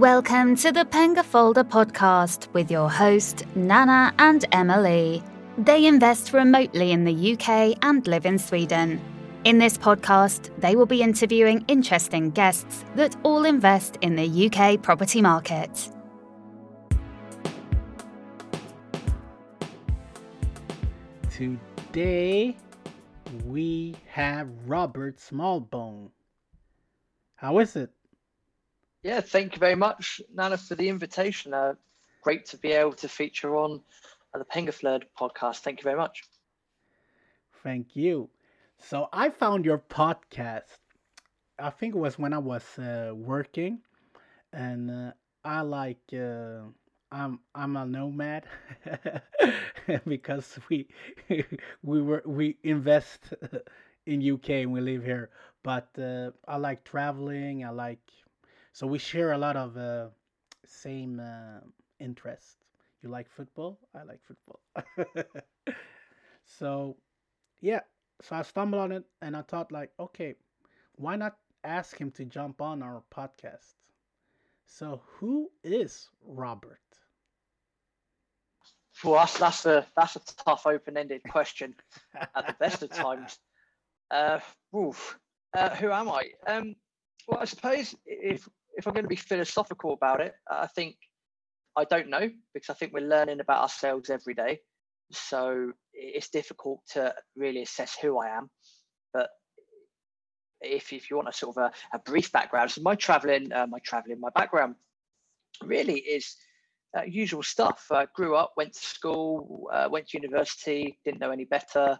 Welcome to the Penga Folder podcast with your host, Nana and Emily. They invest remotely in the UK and live in Sweden. In this podcast, they will be interviewing interesting guests that all invest in the UK property market. Today we have Robert Smallbone. How is it? Yeah, thank you very much, Nana, for the invitation. Uh, great to be able to feature on uh, the Pengaflird podcast. Thank you very much. Thank you. So I found your podcast. I think it was when I was uh, working, and uh, I like uh, I'm I'm a nomad because we we were we invest in UK and we live here. But uh, I like traveling. I like so we share a lot of uh, same uh, interests. You like football? I like football. so yeah, so I stumbled on it and I thought like, okay, why not ask him to jump on our podcast? So who is Robert? For us, that's a that's a tough open-ended question at the best of times. Uh, oof, uh, who am I? Um, well, I suppose if if I'm going to be philosophical about it, I think I don't know because I think we're learning about ourselves every day. So it's difficult to really assess who I am. But if, if you want a sort of a, a brief background, so my traveling, uh, my traveling, my background really is uh, usual stuff. I grew up, went to school, uh, went to university, didn't know any better,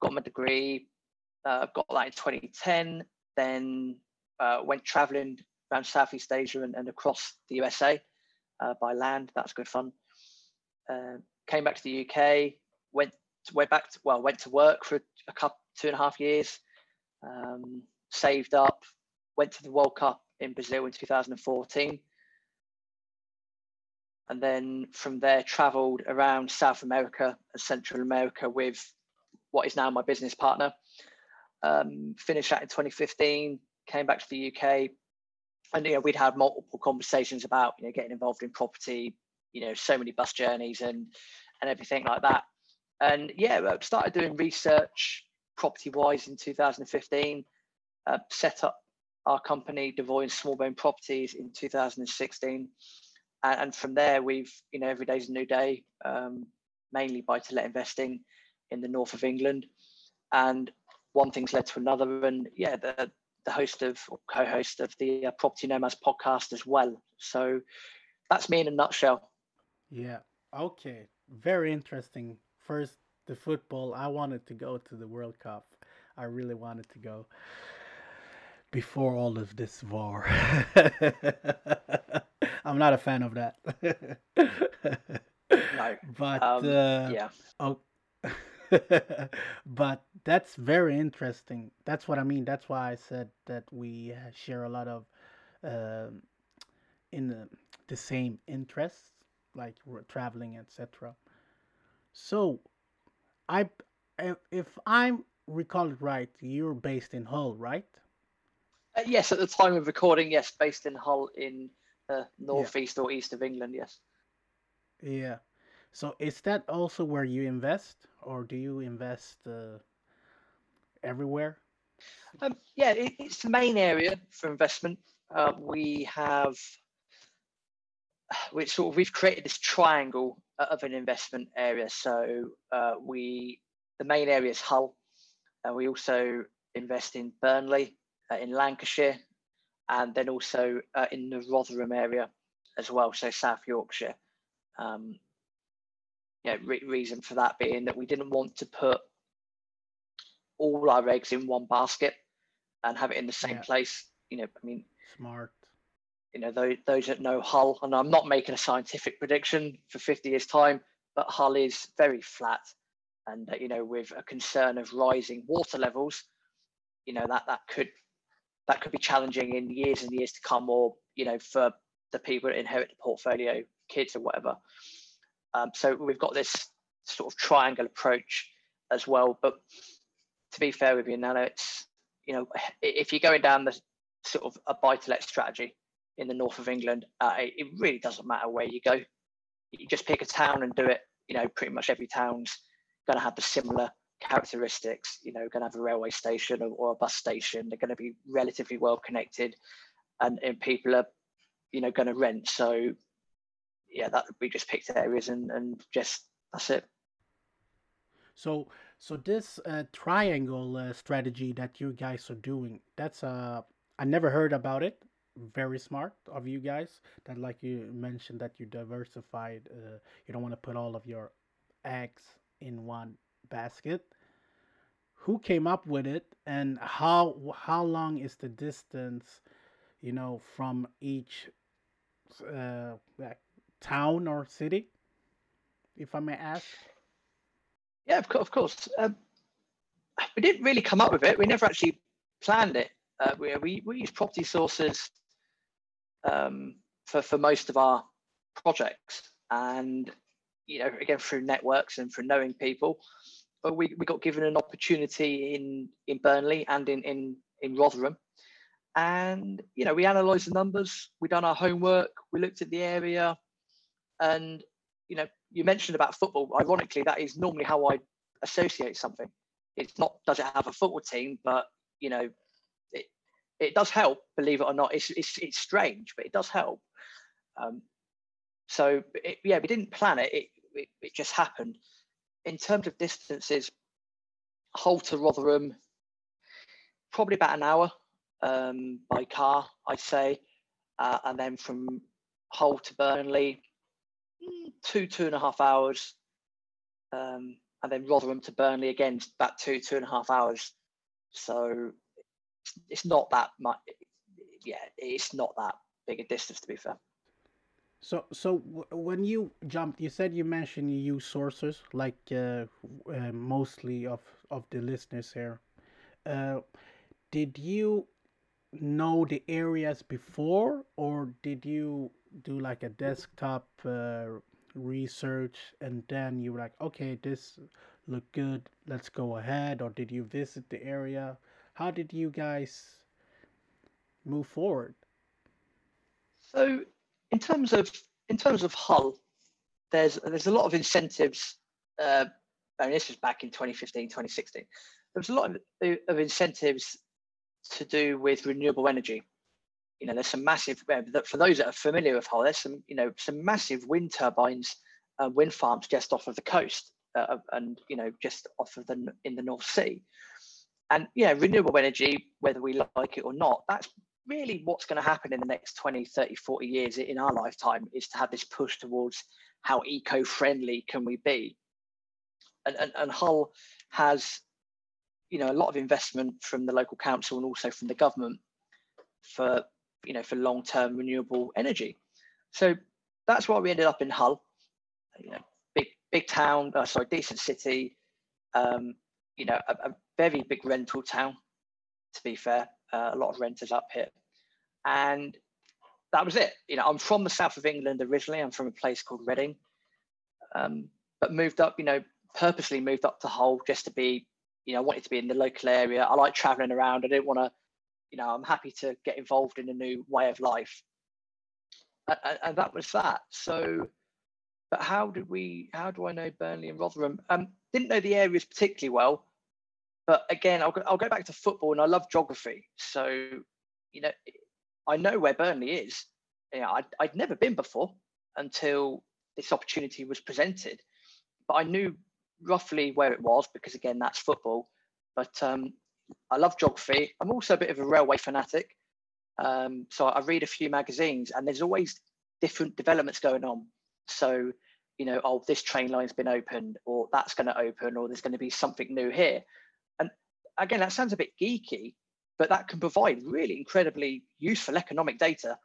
got my degree, uh, got that in 2010, then uh, went traveling around Southeast Asia and, and across the USA uh, by land. That's good fun. Uh, came back to the UK, went went back to, well went to work for a couple two and a half years, um, saved up, went to the World Cup in Brazil in 2014, and then from there travelled around South America and Central America with what is now my business partner. Um, finished that in 2015, came back to the UK, and you know we'd had multiple conversations about you know getting involved in property you know so many bus journeys and and everything like that. And yeah I started doing research property wise in 2015 uh, set up our company devoy and smallbone properties in 2016 and, and, from there we've you know every day's a new day um, mainly buy to let investing in the north of england. And one thing's led to another and yeah the the host of or co-host of the uh, Property Nomads podcast as well. So that's me in a nutshell. Yeah. Okay. Very interesting. First, the football. I wanted to go to the World Cup. I really wanted to go before all of this war. I'm not a fan of that. no. But um, uh, yeah. Oh, but that's very interesting. That's what I mean. That's why I said that we share a lot of uh, in the, the same interests, like traveling, etc. So, I if I'm recall it right, you're based in Hull, right? Uh, yes, at the time of recording, yes, based in Hull in uh, northeast yeah. or east of England. Yes. Yeah. So is that also where you invest, or do you invest uh, everywhere? Um, yeah, it, it's the main area for investment. Uh, we have we sort of we've created this triangle of an investment area. So uh, we the main area is Hull. Uh, we also invest in Burnley, uh, in Lancashire, and then also uh, in the Rotherham area as well. So South Yorkshire. Um, you know, re- reason for that being that we didn't want to put all our eggs in one basket and have it in the same yeah. place. You know, I mean, smart. You know, those, those that know Hull, and I'm not making a scientific prediction for 50 years' time, but Hull is very flat, and uh, you know, with a concern of rising water levels, you know that that could that could be challenging in years and years to come, or you know, for the people that inherit the portfolio, kids or whatever. Um, so we've got this sort of triangle approach as well. But to be fair with you, Nana, it's you know if you're going down the sort of a buy to let strategy, in the north of England, uh, it, it, really doesn't matter where you go. You just pick a town and do it. You know, pretty much every town's going to have the similar characteristics. You know, going to have a railway station or, or, a bus station. They're going to be relatively well connected, and, and people are, you know, going to rent. So, yeah, that we just picked areas and and just that's it. So, so this uh, triangle uh, strategy that you guys are doing, that's uh, I never heard about it. Very smart of you guys. That, like you mentioned, that you diversified. Uh, you don't want to put all of your eggs in one basket. Who came up with it, and how how long is the distance, you know, from each uh, town or city, if I may ask? Yeah, of course. Of course. Um, we didn't really come up with it. We never actually planned it. Uh, we, we, we use property sources um, for, for most of our projects. And, you know, again, through networks and through knowing people, but we, we got given an opportunity in, in Burnley and in, in, in Rotherham. And, you know, we analysed the numbers, we done our homework, we looked at the area, and, you know, you mentioned about football. Ironically, that is normally how I associate something. It's not does it have a football team, but you know, it it does help. Believe it or not, it's it's, it's strange, but it does help. Um, so it, yeah, we didn't plan it. it. It it just happened. In terms of distances, Hull to Rotherham, probably about an hour um, by car, I'd say, uh, and then from Hull to Burnley, two two and a half hours, um, and then Rotherham to Burnley again, about two two and a half hours. So it's not that much. Yeah, it's not that big a distance to be fair. So, so when you jumped, you said you mentioned you use sources like uh, uh, mostly of of the listeners here. Uh, did you know the areas before, or did you do like a desktop uh, research and then you were like okay this look good. Let's go ahead. Or did you visit the area? How did you guys move forward? So in terms of in terms of hull there's there's a lot of incentives uh, and this was back in 2015 2016 there was a lot of, of incentives to do with renewable energy you know, there's some massive, uh, for those that are familiar with Hull, there's some, you know, some massive wind turbines, uh, wind farms just off of the coast uh, and, you know, just off of the, in the North Sea. And, yeah, renewable energy, whether we like it or not, that's really what's going to happen in the next 20, 30, 40 years in our lifetime is to have this push towards how eco-friendly can we be. And, and, and Hull has, you know, a lot of investment from the local council and also from the government for you know, for long-term renewable energy. So that's why we ended up in Hull, you know, big big town, uh, sorry, decent city, um, you know, a, a, very big rental town. To be fair, uh, a lot of renters up here, and that was it. You know, I'm from the south of England originally. I'm from a place called Reading, um, but moved up. You know, purposely moved up to Hull just to be. You know, I wanted to be in the local area. I like traveling around. I didn't want to you know, I'm happy to get involved in a new way of life. And, and that was that. So, but how did we, how do I know Burnley and Rotherham? Um, didn't know the areas particularly well, but again, I'll go, I'll go back to football and I love geography. So, you know, I know where Burnley is. You know, I'd, I'd never been before until this opportunity was presented, but I knew roughly where it was because again, that's football. But um, I love geography. I'm also a bit of a railway fanatic. Um, so I read a few magazines and there's always different developments going on. So, you know, oh, this train line's been opened or that's going to open or there's going to be something new here. And again, that sounds a bit geeky, but that can provide really incredibly useful economic data.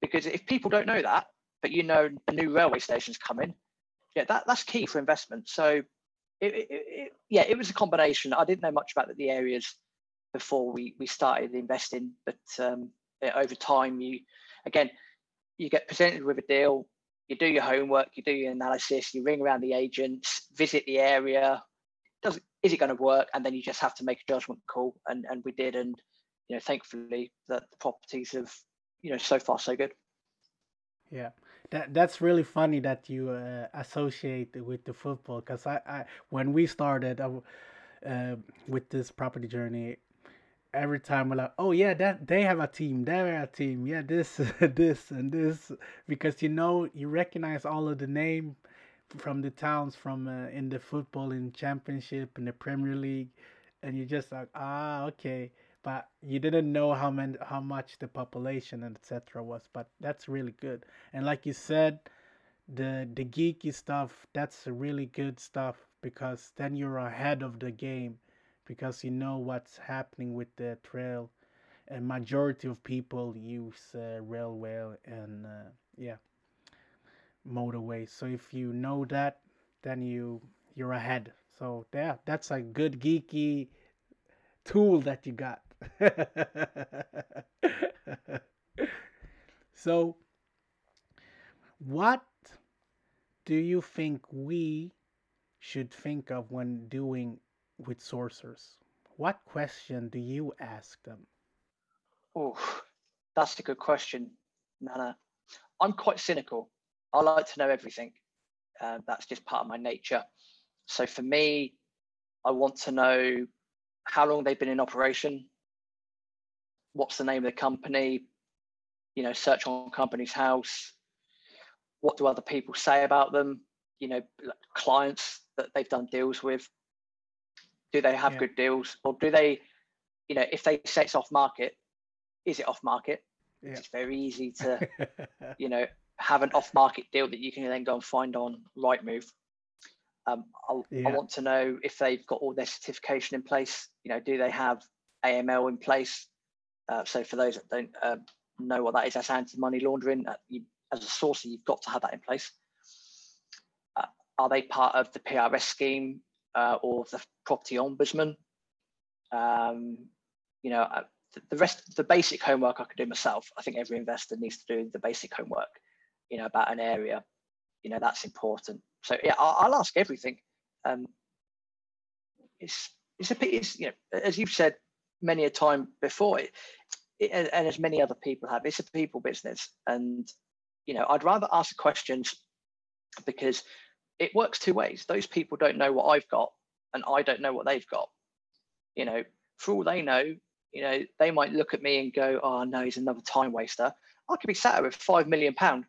Because if people don't know that, but you know a new railway station's coming, yeah, that, that's key for investment. So it, it, yeah, it was a combination. I didn't know much about the areas before we we started investing, but um, over time, you again, you get presented with a deal, you do your homework, you do your analysis, you ring around the agents, visit the area. Does is it going to work? And then you just have to make a judgment call, and and we did, and you know, thankfully, that the properties have you know, so far so good. Yeah, that that's really funny that you uh, associate with the football because I, I when we started uh, with this property journey, every time we're like, oh yeah, that they have a team, they have a team, yeah, this, this, and this, because you know you recognize all of the name from the towns from uh, in the football in championship in the Premier League, and you're just like ah okay, but you didn't know how many how much the population and etc was, but that's really good. And like you said, the the geeky stuff that's really good stuff because then you're ahead of the game because you know what's happening with the trail. A majority of people use uh, railway and uh, yeah motorway. So if you know that, then you you're ahead. So yeah, that's a good geeky tool that you got. so what do you think we should think of when doing with sourcers? What question do you ask them? Oh, that's a good question, Nana. I'm quite cynical. I like to know everything. Uh, that's just part of my nature. So for me, I want to know how long they've been in operation, what's the name of the company, you know, search on Companies House, what do other people say about them, you know, clients that they've done deals with, do they have yeah. good deals or do they, you know, if they say it's off market, is it off market? Yeah. It's very easy to, you know, have an off-market deal that you can then go and find on Rightmove. Um, yeah. I want to know if they've got all their certification in place. You know, do they have AML in place? Uh, so for those that don't uh, know what that is, that's anti-money laundering. Uh, you, as a sourcer, you've got to have that in place. Uh, are they part of the PRS scheme uh, or the property ombudsman? Um, you know, the, the rest, the basic homework I could do myself. I think every investor needs to do the basic homework you know about an area you know that's important so yeah i'll, I'll ask everything um it's it's a it's you know as you've said many a time before it, it, and as many other people have it's a people business and you know i'd rather ask questions because it works two ways those people don't know what i've got and i don't know what they've got you know for all they know you know they might look at me and go oh no he's another time waster i could be sat with five million pound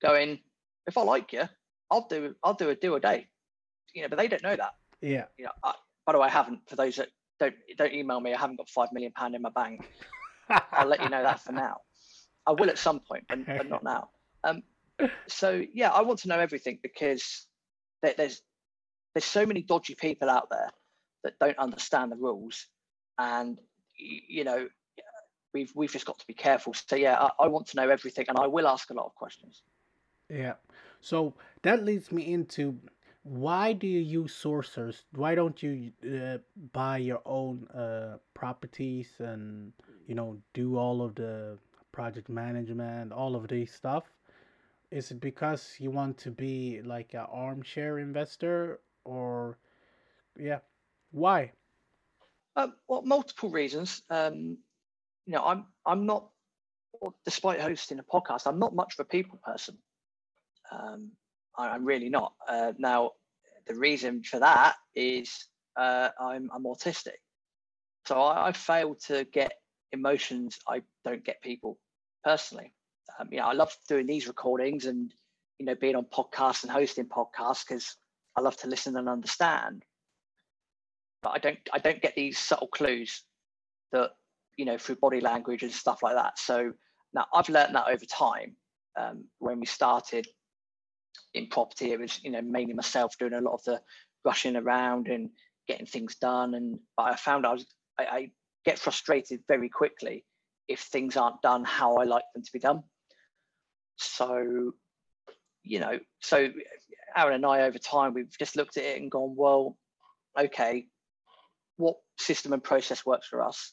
going, if I like you, I'll do I'll do a do a day. You know, but they don't know that. Yeah. You know, I, by the way, I haven't. For those that don't don't email me, I haven't got five million pound in my bank. I'll let you know that for now. I will at some point, but, but not now. Um, so yeah, I want to know everything because there, there's there's so many dodgy people out there that don't understand the rules, and you know we've we've just got to be careful. So yeah, I, I want to know everything, and I will ask a lot of questions. Yeah. So that leads me into why do you use sourcers? Why don't you uh, buy your own uh, properties and you know do all of the project management, all of these stuff? Is it because you want to be like an armchair investor, or yeah, why? Um, well, multiple reasons. Um, you know, I'm I'm not, despite hosting a podcast, I'm not much of a people person. Um, I, am really not. Uh, now, the reason for that is uh, I'm, I'm autistic. So I, I fail to get emotions I don't get people personally. Um, you know, I love doing these recordings and, you know, being on podcasts and hosting podcasts because I love to listen and understand. But I don't, I don't get these subtle clues that, you know, through body language and stuff like that. So now I've learned that over time. Um, when we started in property, it was you know mainly myself doing a lot of the rushing around and getting things done. And I found I was I, I get frustrated very quickly if things aren't done how I like them to be done. So, you know, so Aaron and I over time we've just looked at it and gone, well, okay, what system and process works for us?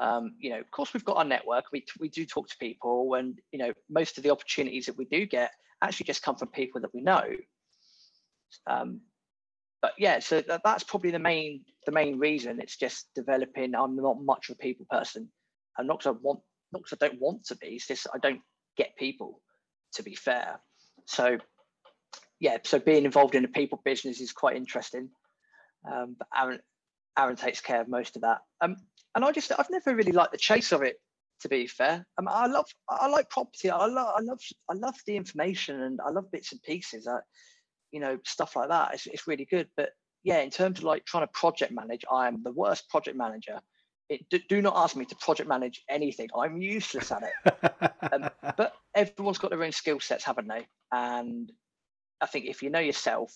Um, you know, of course, we've got our network. We we do talk to people, and you know, most of the opportunities that we do get actually just come from people that we know. Um, but yeah, so that, that's probably the main the main reason. It's just developing. I'm not much of a people person. I'm not because I want not because I don't want to be. It's just I don't get people. To be fair, so yeah, so being involved in a people business is quite interesting. Um, but Aaron, Aaron takes care of most of that. Um, and I just I've never really liked the chase of it. To be fair, um, I love I like property. I love I love I love the information and I love bits and pieces. I, you know, stuff like that. It's, it's really good. But yeah, in terms of like trying to project manage, I am the worst project manager. It, do, do not ask me to project manage anything. I'm useless at it. um, but everyone's got their own skill sets, haven't they? And I think if you know yourself,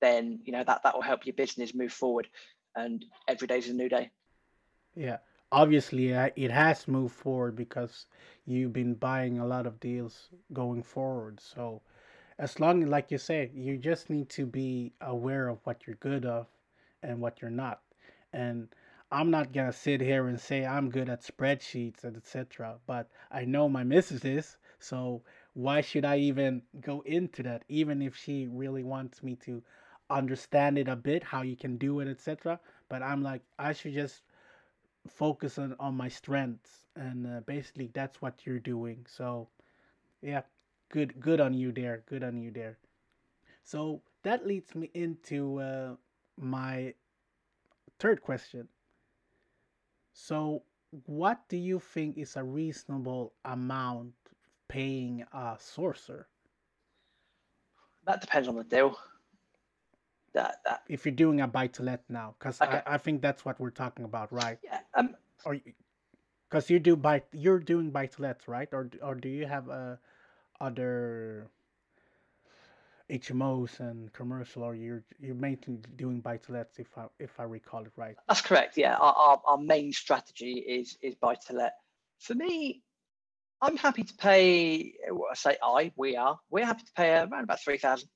then you know that that will help your business move forward. And every day is a new day. Yeah, obviously it has moved forward because you've been buying a lot of deals going forward. So as long like you say you just need to be aware of what you're good of and what you're not. And i'm not gonna sit here and say i'm good at spreadsheets and etc but i know my missus is. So why should i even go into that even if she really wants me to understand it a bit how you can do it etc but i'm like i should just focus on, on my strengths and uh, basically that's what you're doing. So yeah good good on you there good on you there. So that leads me into uh, my third question. So what do you think is a reasonable amount paying a sourcer? That depends on the deal that, that if you're doing a buy to let now because okay. I, I think that's what we're talking about right yeah um or because you do buy you're doing buy to lets right or or do you have a other HMOs and commercial, or you're you're mainly doing buy to lets, if I if I recall it right. That's correct. Yeah, our, our, our main strategy is is buy to let. For me, I'm happy to pay. I say I, we are, we're happy to pay around about three thousand.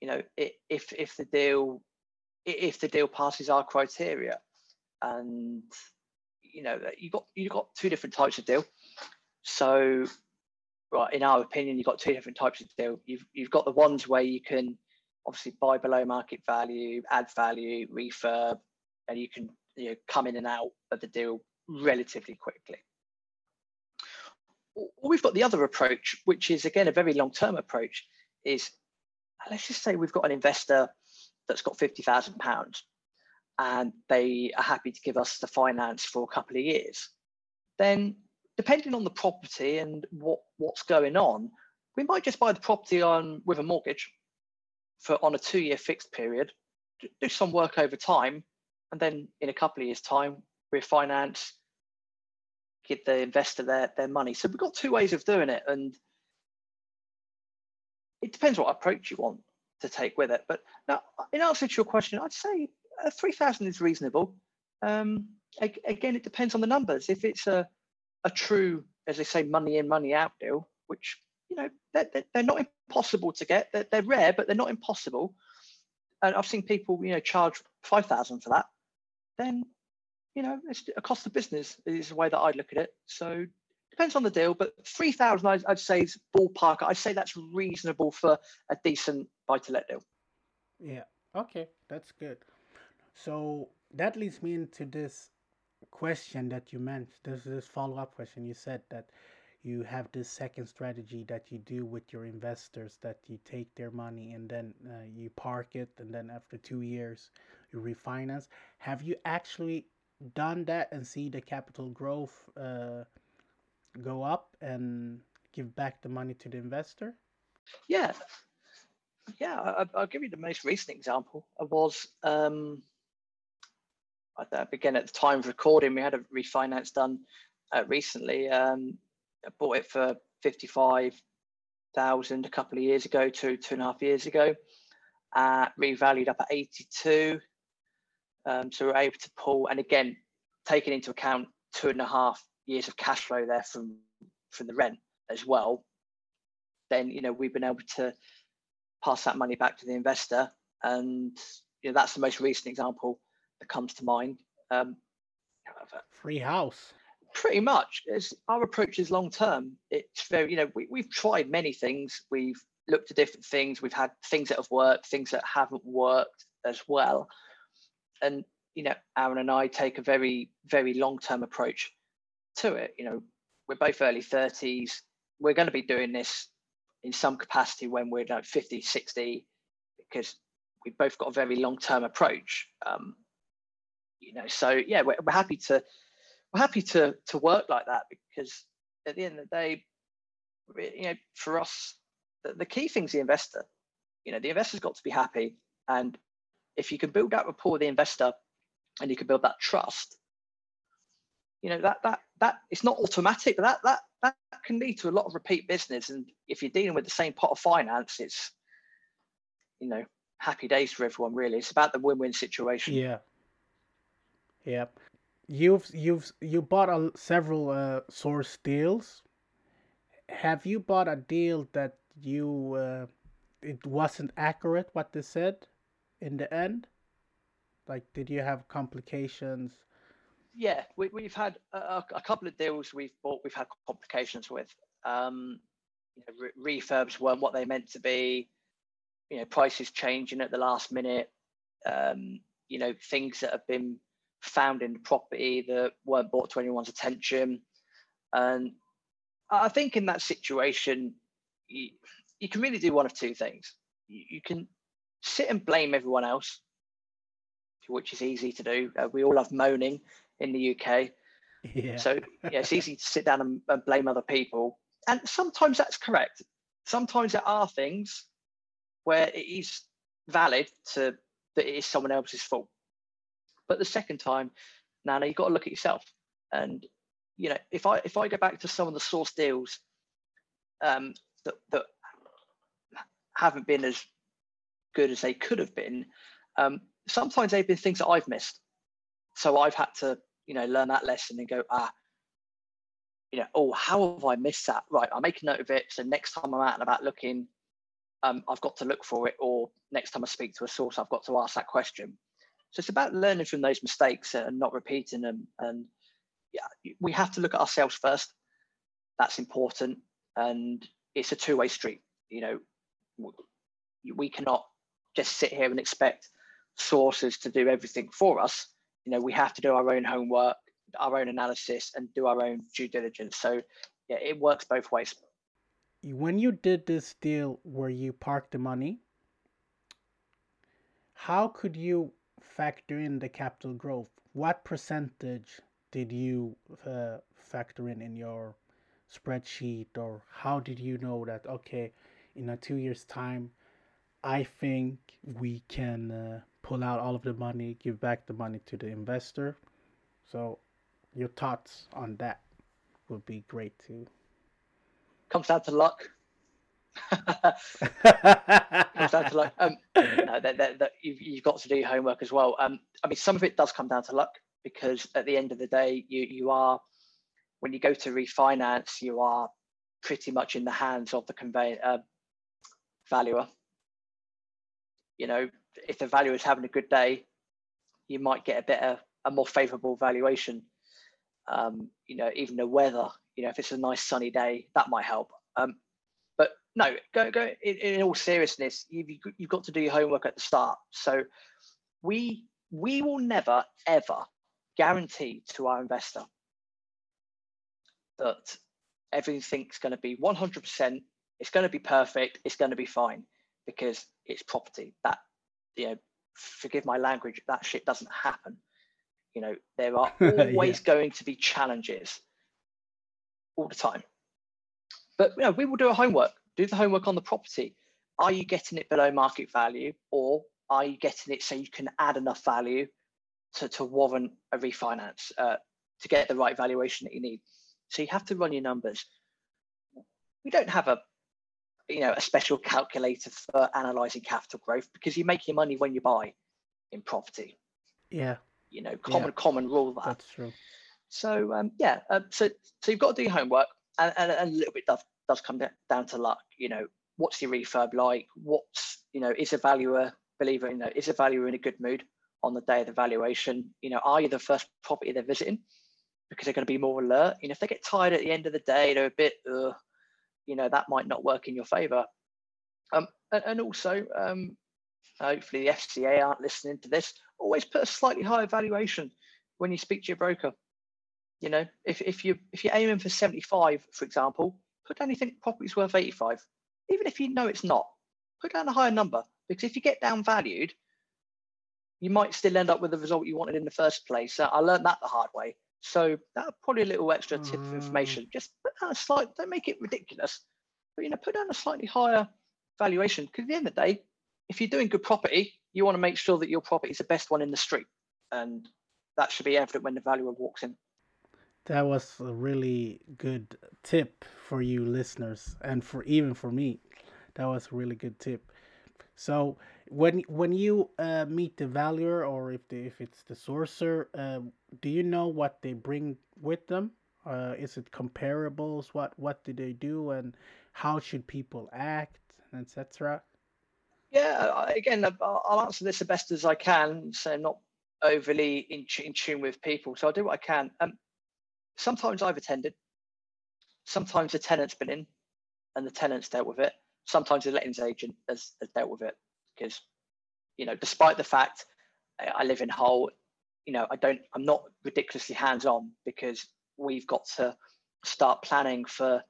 You know, if if the deal if the deal passes our criteria, and you know you got you got two different types of deal. So right, in our opinion, you've got two different types of deal. You've you've got the ones where you can obviously buy below market value, add value, refurb, and you can you know come in and out of the deal relatively quickly. Or we've got the other approach, which is again a very long-term approach, is let's just say we've got an investor that's got fifty thousand pounds and they are happy to give us the finance for a couple of years. Then depending on the property and what what's going on, we might just buy the property on with a mortgage for on a two year fixed period, do some work over time, and then in a couple of years' time, refinance, give the investor their their money. So we've got two ways of doing it, and it depends what approach you want to take with it. But now, in answer to your question, I'd say uh, three thousand is reasonable. Um, again, it depends on the numbers. If it's a a true, as they say, money in, money out deal, which you know they're, they're not impossible to get. They're, they're rare, but they're not impossible. And I've seen people, you know, charge five thousand for that. Then, you know, it's a cost of business is the way that I'd look at it. So depends on the deal, but three thousand I'd, I'd say is ballpark. I'd say that's reasonable for a decent buy-to-let deal. Yeah. Okay, that's good. So that leads me into this question that you mentioned, this this follow up question. You said that you have this second strategy that you do with your investors that you take their money and then uh, you park it and then after two years you refinance have you actually done that and see the capital growth uh, go up and give back the money to the investor yeah yeah I, will give you the most recent example I was um, again at the time of recording, we had a refinance done uh, recently. Um, I bought it for fifty-five thousand a couple of years ago, two two and a half years ago. Uh, revalued up at eighty-two. Um, so we're able to pull, and again, taking into account two and a half years of cash flow there from from the rent as well. Then you know we've been able to pass that money back to the investor, and you know that's the most recent example that comes to mind. Um, Free house. Pretty much. It's, our approach is long term. It's very, you know, we, we've tried many things. We've looked at different things. We've had things that have worked, things that haven't worked as well. And, you know, Aaron and I take a very, very long term approach to it. You know, we're both early 30s. We're going to be doing this in some capacity when we're like 50, 60, because we've both got a very long-term approach. Um, you know, so yeah, we're, we're happy to we're happy to to work like that because at the end of the day, you know, for us, the, the key thing's the investor. You know, the investor's got to be happy, and if you can build that rapport with the investor, and you can build that trust, you know that that that it's not automatic, but that that that can lead to a lot of repeat business. And if you're dealing with the same pot of finance, it's you know happy days for everyone. Really, it's about the win-win situation. Yeah. Yeah. You've you've you bought a, several uh, source deals. Have you bought a deal that you uh, it wasn't accurate what they said in the end? Like, did you have complications? Yeah, we, we've had a, a couple of deals we've bought. We've had complications with. Um, you know, re- refurbs weren't what they meant to be. You know, prices changing at the last minute. Um, you know, things that have been found in the property that weren't brought to anyone's attention. And I think in that situation, you, you can really do one of two things. You, you, can sit and blame everyone else, which is easy to do. Uh, we all love moaning in the UK. Yeah. So yeah, it's easy to sit down and, and blame other people. And sometimes that's correct. Sometimes there are things where it is valid to that it is someone else's fault. But the second time, Nana, you've got to look at yourself. And you know, if I if I go back to some of the source deals um, that that haven't been as good as they could have been, um, sometimes they've been things that I've missed. So I've had to, you know, learn that lesson and go, ah, you know, oh, how have I missed that? Right, I'll make a note of it. So next time I'm out and about looking, um, I've got to look for it, or next time I speak to a source, I've got to ask that question. So it's about learning from those mistakes and not repeating them. And yeah, we have to look at ourselves first. That's important, and it's a two-way street. You know, we cannot just sit here and expect sources to do everything for us. You know, we have to do our own homework, our own analysis, and do our own due diligence. So, yeah, it works both ways. When you did this deal where you parked the money, how could you factor in the capital growth, what percentage did you uh, factor in in your spreadsheet, or how did you know that okay, in a two years time, I think we can uh, pull out all of the money, give back the money to the investor. So, your thoughts on that would be great too. Comes down to luck. comes down to luck. Um, no, that, that, that you've, you've, got to do your homework as well. Um, I mean, some of it does come down to luck because at the end of the day, you you are when you go to refinance, you are pretty much in the hands of the convey uh, valuer. You know, if the valuer is having a good day, you might get a better, a more favourable valuation. Um, you know, even the weather. You know, if it's a nice sunny day, that might help. Um, but no, go go. In, in all seriousness, you've you've got to do your homework at the start. So we we will never ever guarantee to our investor that everything's going to be 100%. It's going to be perfect. It's going to be fine because it's property. That you know, forgive my language. That shit doesn't happen. You know, there are always yeah. going to be challenges all the time. But you know, we will do our homework do the homework on the property. Are you getting it below market value or are you getting it so you can add enough value to, to warrant a refinance uh, to get the right valuation that you need? So you have to run your numbers. We don't have a you know a special calculator for analyzing capital growth because you make your money when you buy in property. Yeah. You know, common yeah. common rule that. That's true. So um, yeah, um, so so you've got to do your homework and, and, and a little bit does does come down to luck. You know, what's your refurb like? What's you know, is a valuer believer? You know, is a valuer in a good mood on the day of the valuation? You know, are you the first property they're visiting because they're going to be more alert? You know, if they get tired at the end of the day, they're a bit, uh, you know, that might not work in your favour. Um, and, and also, um, hopefully the FCA aren't listening to this. Always put a slightly higher valuation when you speak to your broker. You know, if, if you if you're aiming for 75, for example, put down you think property's worth 85. Even if you know it's not, put down a higher number because if you get down valued, you might still end up with the result you wanted in the first place. Uh, I learned that the hard way. So that probably a little extra tip of Mm. information. Just put down a slight, don't make it ridiculous, but you know, put down a slightly higher valuation. Because at the end of the day, if you're doing good property, you want to make sure that your property is the best one in the street, and that should be evident when the valuer walks in. That was a really good tip for you listeners, and for even for me, that was a really good tip. So when when you uh, meet the valuer, or if the, if it's the sourcer, uh, do you know what they bring with them? Uh, is it comparables? What what do they do, and how should people act, etc. Yeah, again, I'll answer this the best as I can, so not overly in, in tune with people. So I'll do what I can. Um, sometimes I've attended. Sometimes the tenant's been in, and the tenant's dealt with it. Sometimes the lettings agent has, has dealt with it because, you know, despite the fact I live in Hull, you know, I don't, I'm not ridiculously hands-on because we've got to start planning for,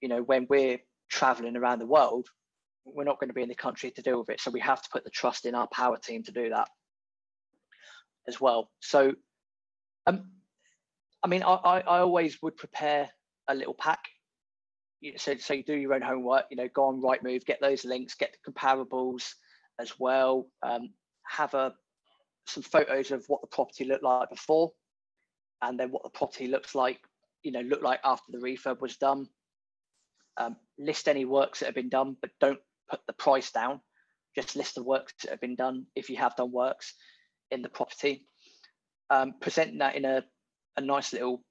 you know, when we're traveling around the world, we're not going to be in the country to deal with it. So we have to put the trust in our power team to do that as well. So, um, I mean, I, I, I always would prepare a little pack. So, so you do your own homework. You know, go on Rightmove, get those links, get the comparables as well. Um, have a some photos of what the property looked like before, and then what the property looks like. You know, look like after the refurb was done. Um, list any works that have been done, but don't put the price down. Just list the works that have been done if you have done works in the property. Um, present that in a, a nice little,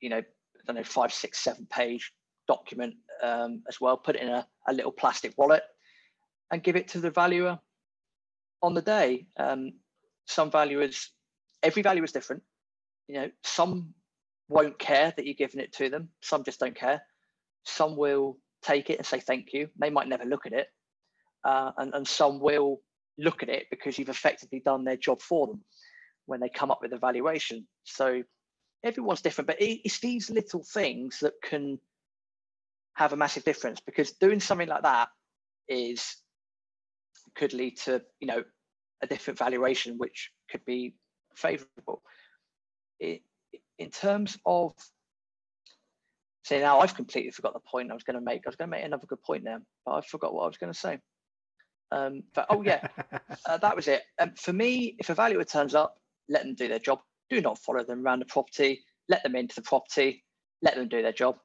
you know, I don't know, five, six, seven page document um, as well. Put it in a, a little plastic wallet and give it to the valuer on the day. Um, some valuers, every valuer is different. You know, some won't care that you're giving it to them. Some just don't care. Some will take it and say thank you. They might never look at it. Uh, and, and some will look at it because you've effectively done their job for them when they come up with a valuation. So everyone's different, but it's these little things that can have a massive difference because doing something like that is could lead to you know a different valuation which could be favorable. It, in terms of say now i've completely forgot the point i was going to make. I was going to make another good point there but i forgot what i was going to say. Um but oh yeah uh, that was it. Um, for me if a valuer turns up let them do their job. Do not follow them around the property. Let them into the property. Let them do their job.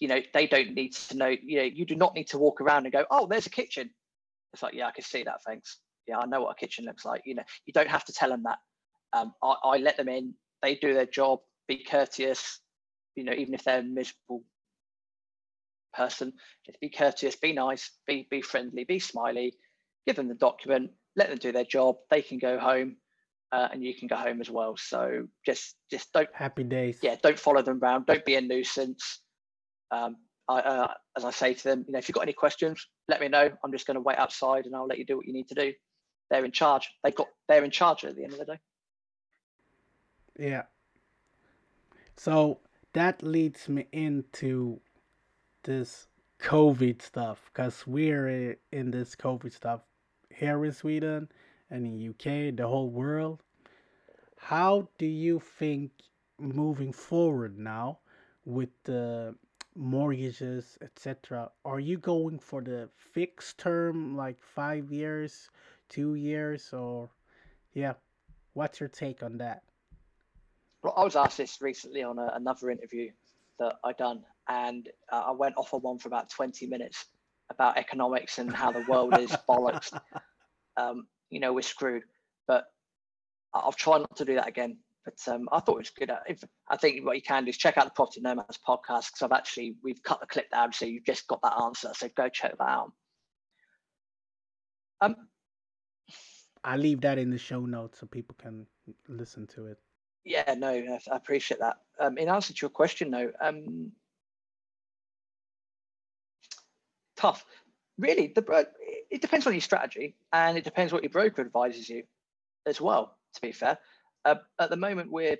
You know they don't need to know you know you do not need to walk around and go oh there's a kitchen it's like yeah i can see that thanks. Yeah i know what a kitchen looks like you know you don't have to tell them that. Um, I, I let them in. They do their job. Be courteous you know even if they're a miserable person. Just be courteous be nice be be friendly be smiley. Give them the document. Let them do their job. They can go home uh, and you can go home as well. So just just don't Happy days. yeah don't follow them around. Don't be a nuisance. Um, I, uh, as I say to them, you know, if you've got any questions, let me know. I'm just going to wait outside and I'll let you do what you need to do. They're in charge. They've got, they're in charge at the end of the day. Yeah. So that leads me into this COVID stuff because we're in this COVID stuff here in Sweden and in UK, the whole world. How do you think moving forward now with the mortgages, etc.? Are you going for the fixed term, like five years, two years, or yeah? What's your take on that? Well, I was asked this recently on a, another interview that I done, and uh, I went off on one for about 20 minutes about economics and how the world is bollocks. Um, you know, we're screwed. But I'll try not to do that again. But um, I thought it was good. If, I think what you can do is check out the Property Nomads podcast because I've actually we've cut the clip down, so you've just got that answer. So go check that out. Um, I leave that in the show notes so people can listen to it. Yeah, no, I I appreciate that. Um, in answer to your question, though, um, tough. Really, the it depends on your strategy, and it depends what your broker advises you, as well. To be fair, uh, at the moment we're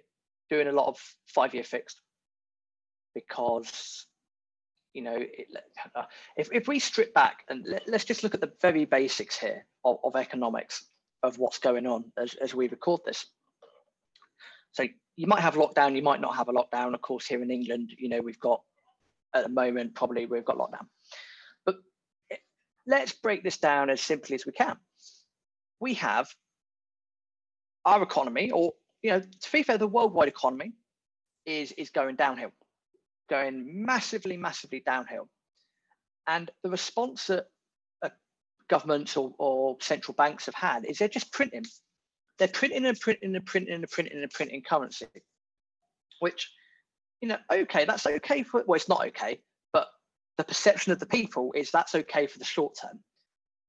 doing a lot of five year fixed because you know it, uh, if, if we strip back and let, us just look at the very basics here of, of economics of what's going on as, as we record this. So you might have lockdown you might not have a lockdown. Of course here in england you know we've got at the moment probably we've got lockdown. But let's break this down as simply as we can. We have our economy or you know to be fair the worldwide economy is is going downhill going massively, massively downhill. And the response that uh, governments or, or central banks have had is they're just printing. They're printing and printing and printing and printing and printing currency, which, you know, okay, that's okay for, well, it's not okay, but the perception of the people is that's okay for the short term.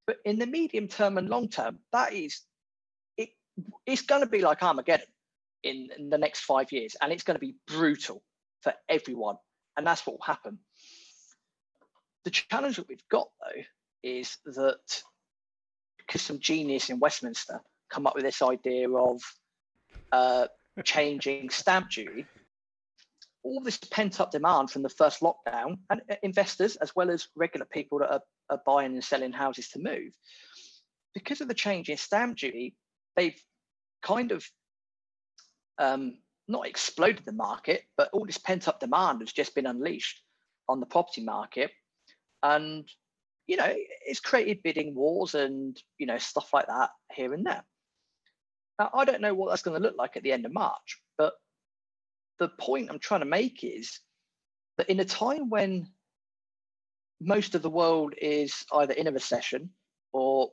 But in the medium term and long term, that is, it's going to be like Armageddon in, in the next five years, and it's going to be brutal for everyone and that's what will happen. The challenge that we've got though is that because some genius in Westminster come up with this idea of uh, changing stamp duty, all this pent up demand from the first lockdown and uh, investors as well as regular people that are, are buying and selling houses to move, because of the change in stamp duty, they've kind of um, not exploded the market, but all this pent up demand has just been unleashed on the property market. And, you know, it's created bidding wars and, you know, stuff like that here and there. Now, I don't know what that's going to look like at the end of March, but the point I'm trying to make is that in a time when most of the world is either in a recession or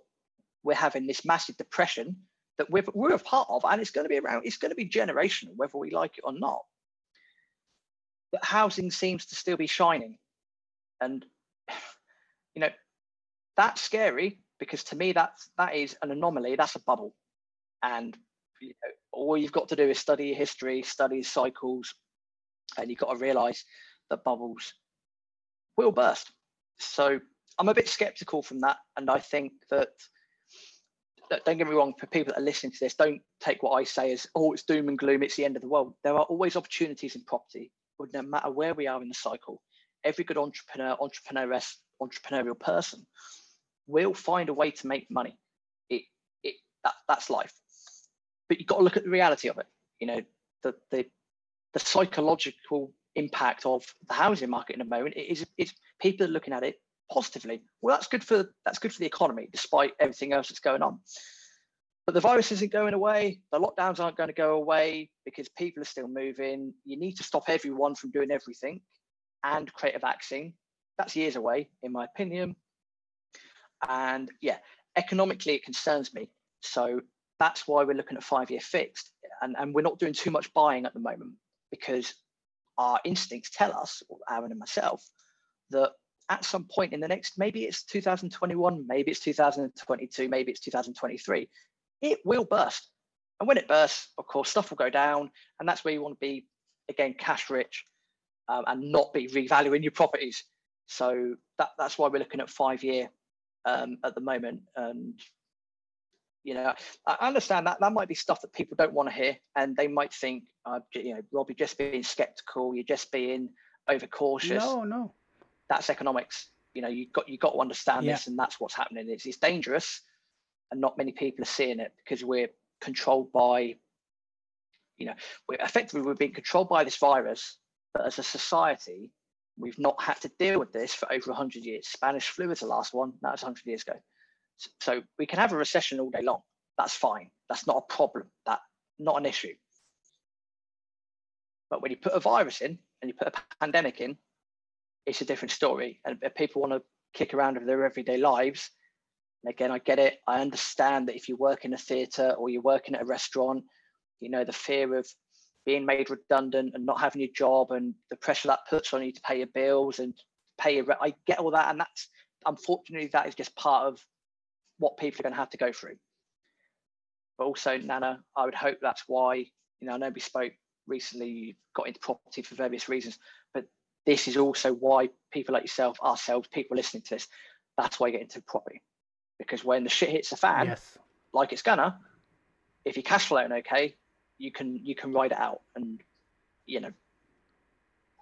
we're having this massive depression that we're, we're a part of, and it's going to be around, it's going to be generational, whether we like it or not. But housing seems to still be shining. And, you know, that's scary because to me, that's, that is an anomaly, that's a bubble. And you know, all you've got to do is study history, study cycles, and you've got to realize that bubbles will burst. So I'm a bit skeptical from that. And I think that don't get me wrong, for people that are listening to this, don't take what I say as, oh, it's doom and gloom, it's the end of the world. There are always opportunities in property, but no matter where we are in the cycle, every good entrepreneur, entrepreneuress, entrepreneurial person will find a way to make money. It, it, that, that's life. But you've got to look at the reality of it. You know, the, the, the psychological impact of the housing market in a moment is, is people are looking at it positively. Well, that's good for that's good for the economy, despite everything else that's going on. But the virus isn't going away. The lockdowns aren't going to go away because people are still moving. You need to stop everyone from doing everything and create a vaccine. That's years away, in my opinion. And yeah, economically, it concerns me. So that's why we're looking at five year fixed. And, and we're not doing too much buying at the moment because our instincts tell us, Aaron and myself, that at some point in the next, maybe it's 2021, maybe it's 2022, maybe it's 2023, it will burst. And when it bursts, of course, stuff will go down. And that's where you want to be, again, cash rich um, and not be revaluing your properties. So that, that's why we're looking at five year um, at the moment. And, you know, I understand that that might be stuff that people don't want to hear. And they might think, uh, you know, Rob, you're just being skeptical, you're just being overcautious. No, no that's economics. You know, you got you got to understand yeah. this, and that's what's happening. It's it's dangerous, and not many people are seeing it because we're controlled by, you know, we're effectively we're being controlled by this virus. But as a society, we've not had to deal with this for over 100 years. Spanish flu is the last one. That was 100 years ago. So, so we can have a recession all day long. That's fine. That's not a problem. That not an issue. But when you put a virus in and you put a pandemic in, it's a different story. And if people want to kick around with their everyday lives, and again, I get it. I understand that if you work in a theatre or you're working at a restaurant, you know, the fear of being made redundant and not having your job and the pressure that puts on you to pay your bills and pay your rent. I get all that. And that's unfortunately, that is just part of what people are going to have to go through. But also, Nana, I would hope that's why, you know, I know we spoke recently, you got into property for various reasons, this is also why people like yourself, ourselves, people listening to this, that's why you get into property. Because when the shit hits the fan, yes. like it's gonna, if you're cash flowing okay, you can you can ride it out. And you know,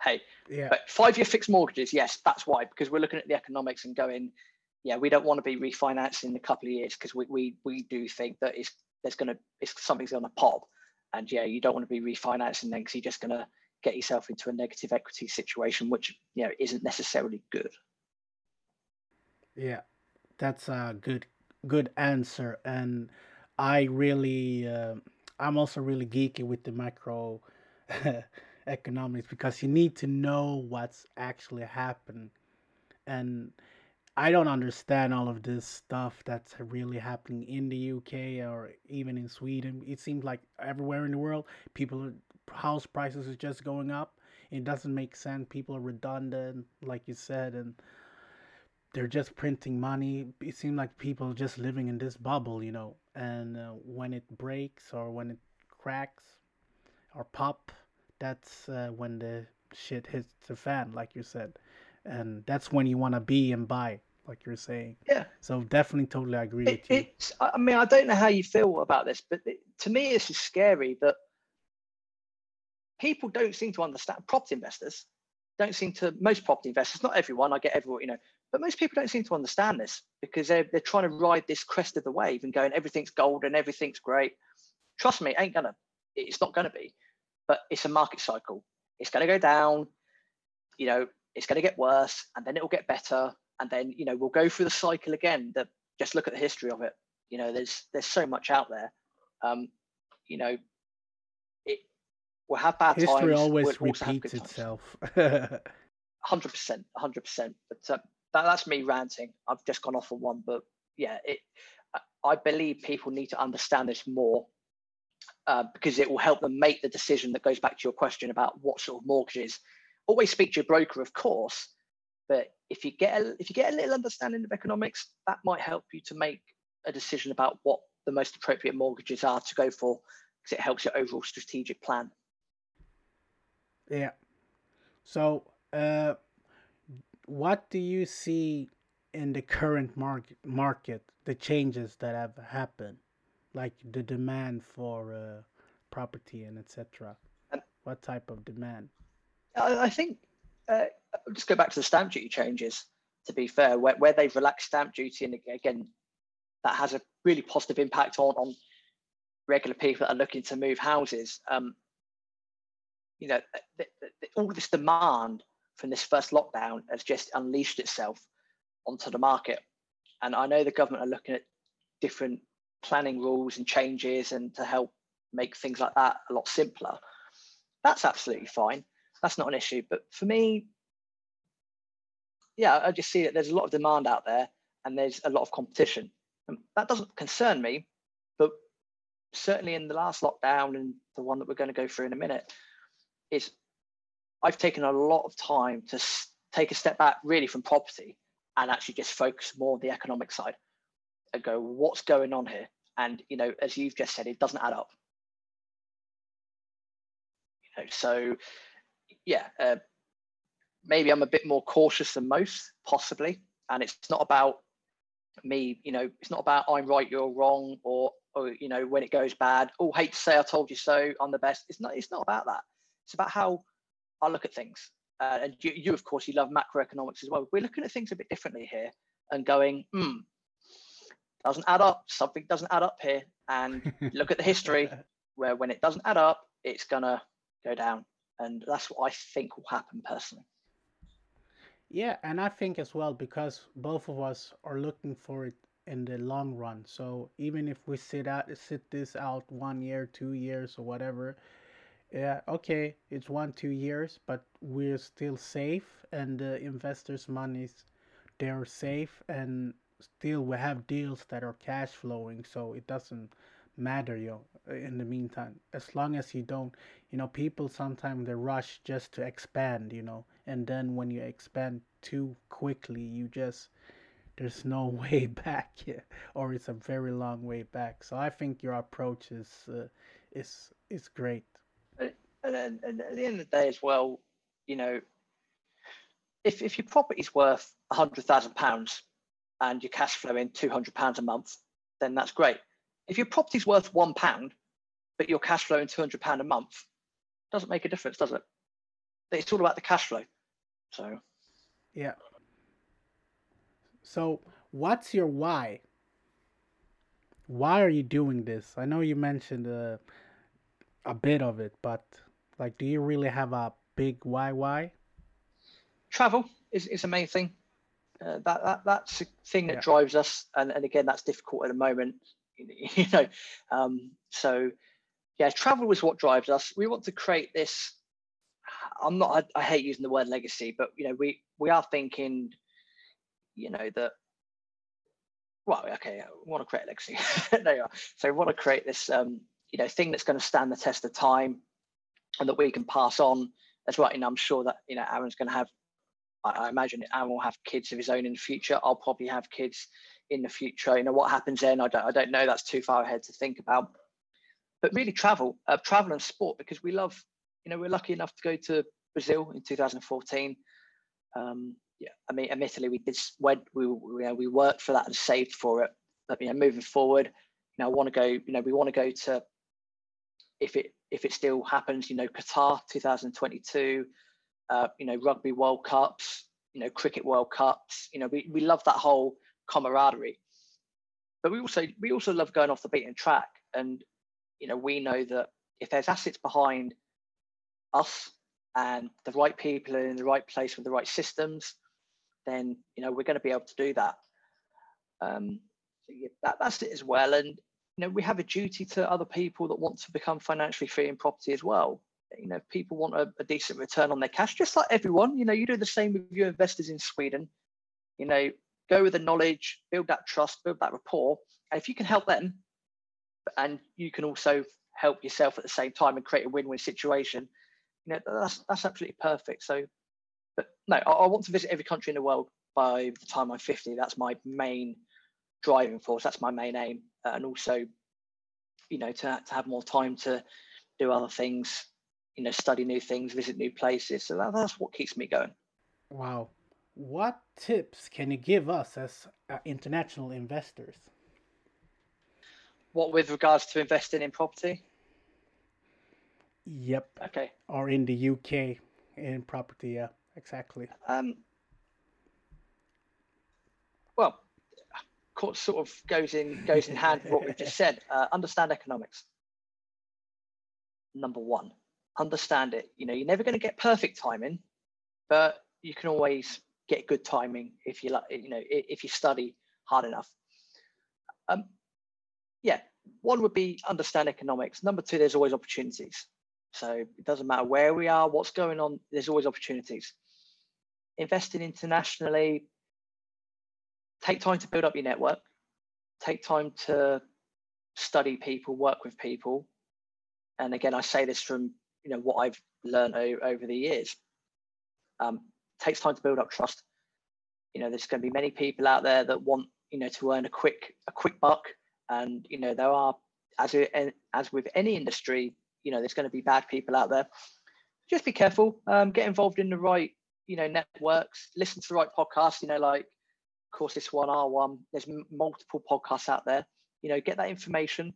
hey, Yeah. but five year fixed mortgages, yes, that's why, because we're looking at the economics and going, yeah, we don't want to be refinancing in a couple of years because we, we we do think that it's there's gonna it's something's gonna pop. And yeah, you don't want to be refinancing then because you're just gonna get yourself into a negative equity situation, which you know isn't necessarily good. Yeah, that's a good good answer, and I really uh, I'm also really geeky with the macro economics because you need to know what's actually happening, and I don't understand all of this stuff that's really happening in the UK or even in Sweden. It seems like everywhere in the world, people house prices is just going up. It doesn't make sense. People are redundant, like you said, and they're just printing money. It seems like people are just living in this bubble, you know. And uh, when it breaks or when it cracks or pop, that's uh, when the shit hits the fan, like you said. And that's when you want to be and buy, like you're saying. Yeah. So definitely, totally agree It, with you. it's I mean I don't know how you feel about this, but it, to me this is scary that people don't seem to understand property investors don't seem to most property investors not everyone i get everyone you know but most people don't seem to understand this because they're, they're trying to ride this crest of the wave and going everything's gold and everything's great. Trust me ain't gonna it's not gonna be but it's a market cycle. It's gonna go down you know it's gonna get worse and then it'll get better and then you know we'll go through the cycle again that just look at the history of it. You know there's there's so much out there. Um you know we'll have bad History times always we'll repeats itself. hundred percent, hundred percent. But uh, that, that's me ranting. I've just gone off on one, but yeah, it. I- I believe people need to understand this more uh, because it will help them make the decision that goes back to your question about what sort of mortgages. Always speak to your broker, of course, but if you get a, if you get a little understanding of economics, that might help you to make a decision about what the most appropriate mortgages are to go for because it helps your overall strategic plan. Yeah. So, uh, what do you see in the current market? Market, the changes that have happened, like the demand for uh, property and etc. What type of demand? I, I think uh, I'll just go back to the stamp duty changes. To be fair, where, where they've relaxed stamp duty, and again, that has a really positive impact on on regular people that are looking to move houses. Um, you know, uh, th- th- th- all this demand from this first lockdown has just unleashed itself onto the market, and I know the government are looking at different planning rules and changes and to help make things like that a lot simpler. That's absolutely fine that's not an issue. But for me, yeah, I just see that there's a lot of demand out there and there's a lot of competition. And that doesn't concern me, but certainly in the last lockdown and the one that we're going to go through in a minute, is I've taken a lot of time to take a step back really from property and actually just focus more on the economic side and go, what's going on here? And you know, as you've just said, it doesn't add up. You know, so yeah, uh, maybe I'm a bit more cautious than most, possibly. And it's not about me, you know, it's not about I'm right, you're wrong, or or you know, when it goes bad, oh, hate to say I told you so, I'm the best. It's not. It's not about that. It's about how I look at things. Uh, and you, you, of course, you love macroeconomics as well. We're looking at things a bit differently here and going, hmm, doesn't add up. Something doesn't add up here. And look at the history where when it doesn't add up, it's gonna go down and that's what I think will happen personally. Yeah, and I think as well because both of us are looking for it in the long run. So even if we sit out sit this out one year, two years, or whatever, yeah, okay, it's one two years, but we're still safe, and the investors' monies they're safe, and still we have deals that are cash flowing, so it doesn't matter, you in the meantime, as long as you don't, you know, people sometimes they rush just to expand, you know, and then when you expand too quickly, you just there's no way back, yeah, or it's a very long way back. So I think your approach is uh, is is great. And, and, at the end of the day, as well, you know, if if your property's worth a hundred thousand pounds and your cash flow in two hundred pounds a month, then that's great. If your property's worth one pound, but your cash flow in two hundred pound a month, doesn't make a difference, does it? It's all about the cash flow. So yeah. So what's your why? Why are you doing this? I know you mentioned uh, a bit of it, but like, do you really have a big why? Why? Travel is, is the main thing. Uh, that, that that's the thing that yeah. drives us, and, and again, that's difficult at the moment. You know, um, so yeah, travel is what drives us. We want to create this. I'm not. I, I hate using the word legacy, but you know, we we are thinking, you know, that well, okay, we want to create a legacy. there you are. So we want to create this, um, you know, thing that's going to stand the test of time, and that we can pass on as well. And I'm sure that you know Aaron's going to have I, imagine Aaron will have kids of his own in the future. I'll probably have kids in the future. You know what happens then? I don't. I don't know. That's too far ahead to think about. But really, travel, uh, travel and sport because we love. You know, we're lucky enough to go to Brazil in 2014. Um, yeah, I mean, admittedly, we did went we we, we worked for that and saved for it. But you know, moving forward, you know, I want to go. You know, we want to go to if it if it still happens. You know, Qatar 2022 uh, you know, rugby World Cups, you know, cricket World Cups. You know, we, we love that whole camaraderie. But we also we also love going off the beaten track. And, you know, we know that if there's assets behind us and the right people are in the right place with the right systems, then you know we're going to be able to do that. Um, so yeah, that that's it as well. And you know, we have a duty to other people that want to become financially free in property as well. You know people want a, a, decent return on their cash just like everyone. You know you do the same with your investors in sweden. You know go with the knowledge build that trust build that rapport. And if you can help them and you can also help yourself at the same time and create a win-win situation you know that's that's absolutely perfect. So but no I, I want to visit every country in the world by the time i'm 50 that's my main driving force. That's my main aim and also you know to, to have more time to do other things you know, study new things, visit new places. So that, that's what keeps me going. Wow. What tips can you give us as uh, international investors? What with regards to investing in property? Yep. Okay. Or in the UK in property, yeah, exactly. Um, well, sort of goes in goes in hand with what we've just said. Uh, understand economics. Number one understand it. You know, you're never going to get perfect timing, but you can always get good timing if you like. You know, if you study hard enough. Um, yeah, one would be understand economics. Number two, there's always opportunities. So it doesn't matter where we are, what's going on. There's always opportunities. Investing internationally. Take time to build up your network. Take time to study people, work with people. And again, I say this from you know what I've learned o- over the years. Um, takes time to build up trust. You know, there's going to be many people out there that want you know to earn a quick a quick buck, and you know there are as as with any industry, you know there's going to be bad people out there. Just be careful. Um, get involved in the right you know networks. Listen to the right podcasts. You know, like course this one, R one. There's m- multiple podcasts out there. You know, get that information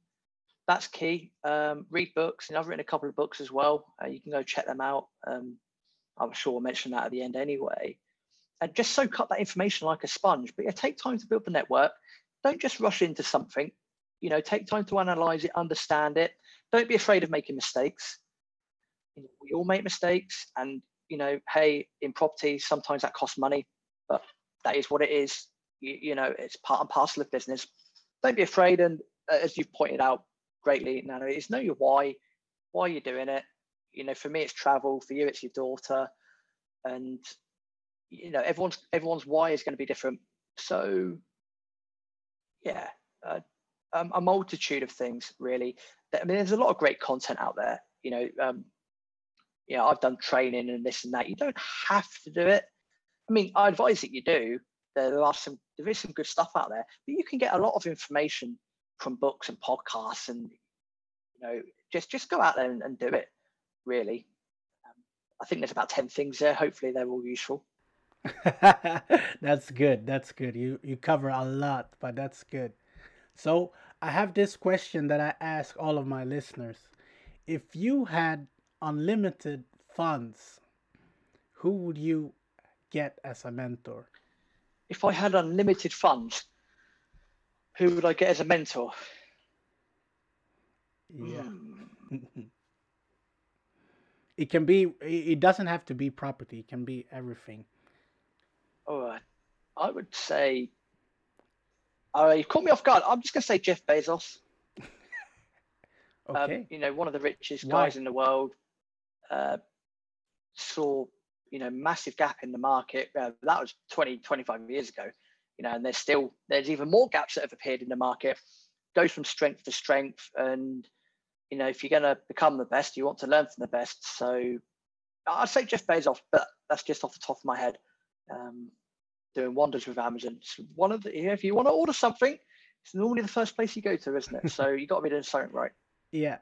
that's key. Um, read books, and I've written a couple of books as well. Uh, you can go check them out. Um, I'm sure I'll mention that at the end anyway. And just soak up that information like a sponge. But yeah, take time to build the network. Don't just rush into something. You know, take time to analyze it, understand it. Don't be afraid of making mistakes. We all make mistakes, and you know, hey, in property, sometimes that costs money, but that is what it is. You, you know, it's part and parcel of business. Don't be afraid, and uh, as you've pointed out, greatly, Nana, is know your why, why you're doing it. You know, for me, it's travel. For you, it's your daughter, and you know, everyone's everyone's why is going to be different. So, yeah, uh, um, a multitude of things really. I mean, there's a lot of great content out there. You know, um, you know, I've done training and this and that. You don't have to do it. I mean, I advise that you do. There are some there is some good stuff out there, but you can get a lot of information from books and podcasts and you know just just go out there and, and do it really. Um, i think there's about 10 things there. Hopefully they're all useful. That's good. That's good. You you cover a lot but that's good. So i have this question that i ask all of my listeners. If you had unlimited funds, who would you get as a mentor? If I had unlimited funds, who would I get as a mentor? Yeah. Hmm. it can be. It doesn't have to be property. It can be everything. All right. I would say. all right, you caught me off guard. I'm just going to say Jeff Bezos. Okay. Um, you know, one of the richest Why? guys in the world. Uh, saw, you know, massive gap in the market. Uh, that was 20, 25 years ago. You know, and there's still there's even more gaps that have appeared in the market. Goes from strength to strength, and you know, if you're going to become the best, you want to learn from the best. So I'd say Jeff Bezos, but that's just off the top of my head. Um, doing wonders with Amazon. It's one of the if you want to order something, it's normally the first place you go to, isn't it? so you got to be doing something right. Yeah,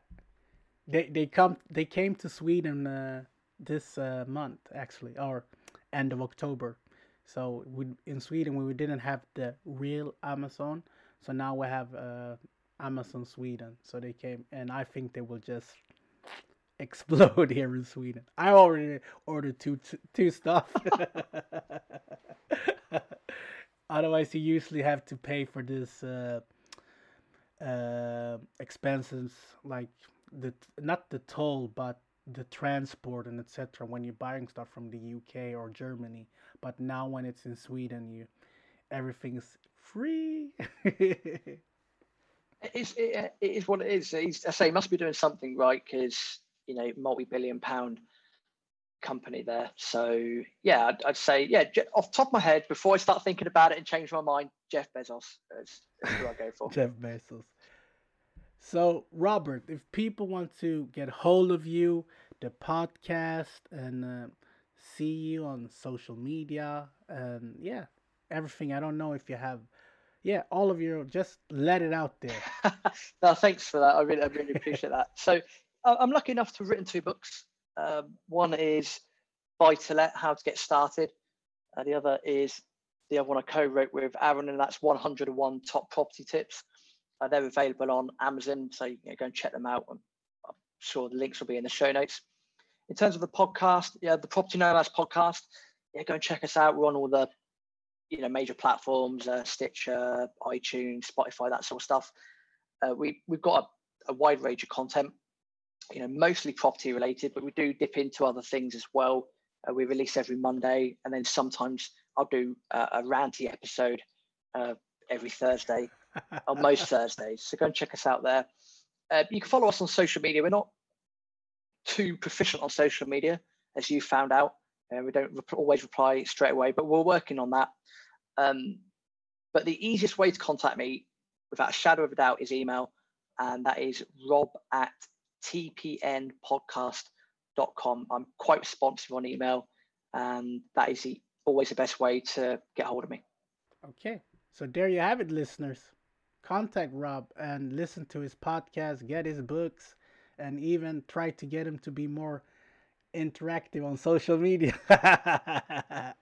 they they come they came to Sweden uh, this uh, month actually, or end of October. So we in Sweden we didn't have the real Amazon, so now we have uh, Amazon Sweden. So they came, and I think they will just explode here in Sweden. I already ordered two two stuff. Otherwise, you usually have to pay for this uh, uh, expenses like the not the toll, but the transport and etc. When you're buying stuff from the UK or Germany, but now when it's in Sweden, you everything is free. it's it, it is what it is. He's, I say, he must be doing something right because you know multi-billion pound company there. So yeah, I'd, I'd, say yeah. Off top of my head, before I start thinking about it and change my mind, Jeff Bezos is, is who I go for. Jeff Bezos. So Robert, if people want to get hold of you, the podcast, and uh, see you on social media, and yeah, everything. I don't know if you have. Yeah, all of you, just let it out there. no, thanks for that. I really, I really appreciate that. So, I'm lucky enough to have written two books. Um, one is Buy to Let, How to Get Started. Uh, the other is the other one I co-wrote with Aaron, and that's 101 Top Property Tips. Uh, they're available on Amazon, so you can go and check them out. I'm sure the links will be in the show notes. In terms of the podcast, yeah, the Property Nomads podcast, yeah, go and check us out. We're on all the you know major platforms, uh, Stitcher, iTunes, Spotify, that sort of stuff. Uh, we we've got a, a wide range of content you know, mostly property related, but we do dip into other things as well. Uh, we release every Monday, and then sometimes I'll do uh, a ranty episode uh, every Thursday, or most Thursdays. So go and check us out there. Uh, you can follow us on social media. We're not too proficient on social media, as you found out. and we don't rep- always reply straight away, but we're working on that. Um, but the easiest way to contact me, without a shadow of a doubt, is email, and that is rob at tpnpodcast.com. I'm quite responsive on email, and that is the, always the best way to get hold of me. Okay, so there you have it, listeners. Contact Rob and listen to his podcast, get his books, and even try to get him to be more interactive on social media.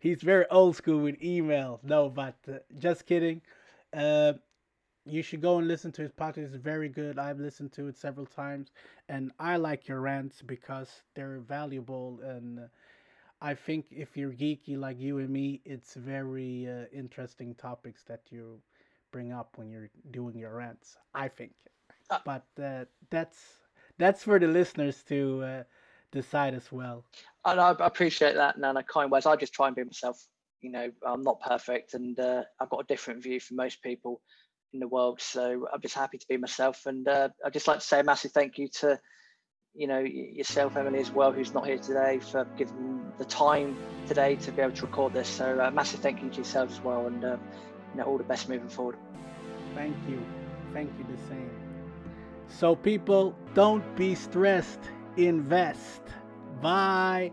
He's very old school with email. No, but uh, just kidding. Uh, you should go and listen to his podcast. It's very good. I've listened to it several times, and I like your rants because they're valuable. And uh, I think if you're geeky like you and me, it's very uh, interesting topics that you bring up when you're doing your rants. I think, uh, but uh, that's that's for the listeners to uh, decide as well. And I appreciate that, Nana. Kind words. I just try and be myself. You know, I'm not perfect, and uh, I've got a different view from most people in the world. So I'm just happy to be myself, and uh, I'd just like to say a massive thank you to you know yourself, Emily, as well, who's not here today, for giving the time today to be able to record this. So uh, massive thank you to yourself as well, and uh, all the best moving forward. Thank you, thank you the same. So people, don't be stressed. Invest. Bye.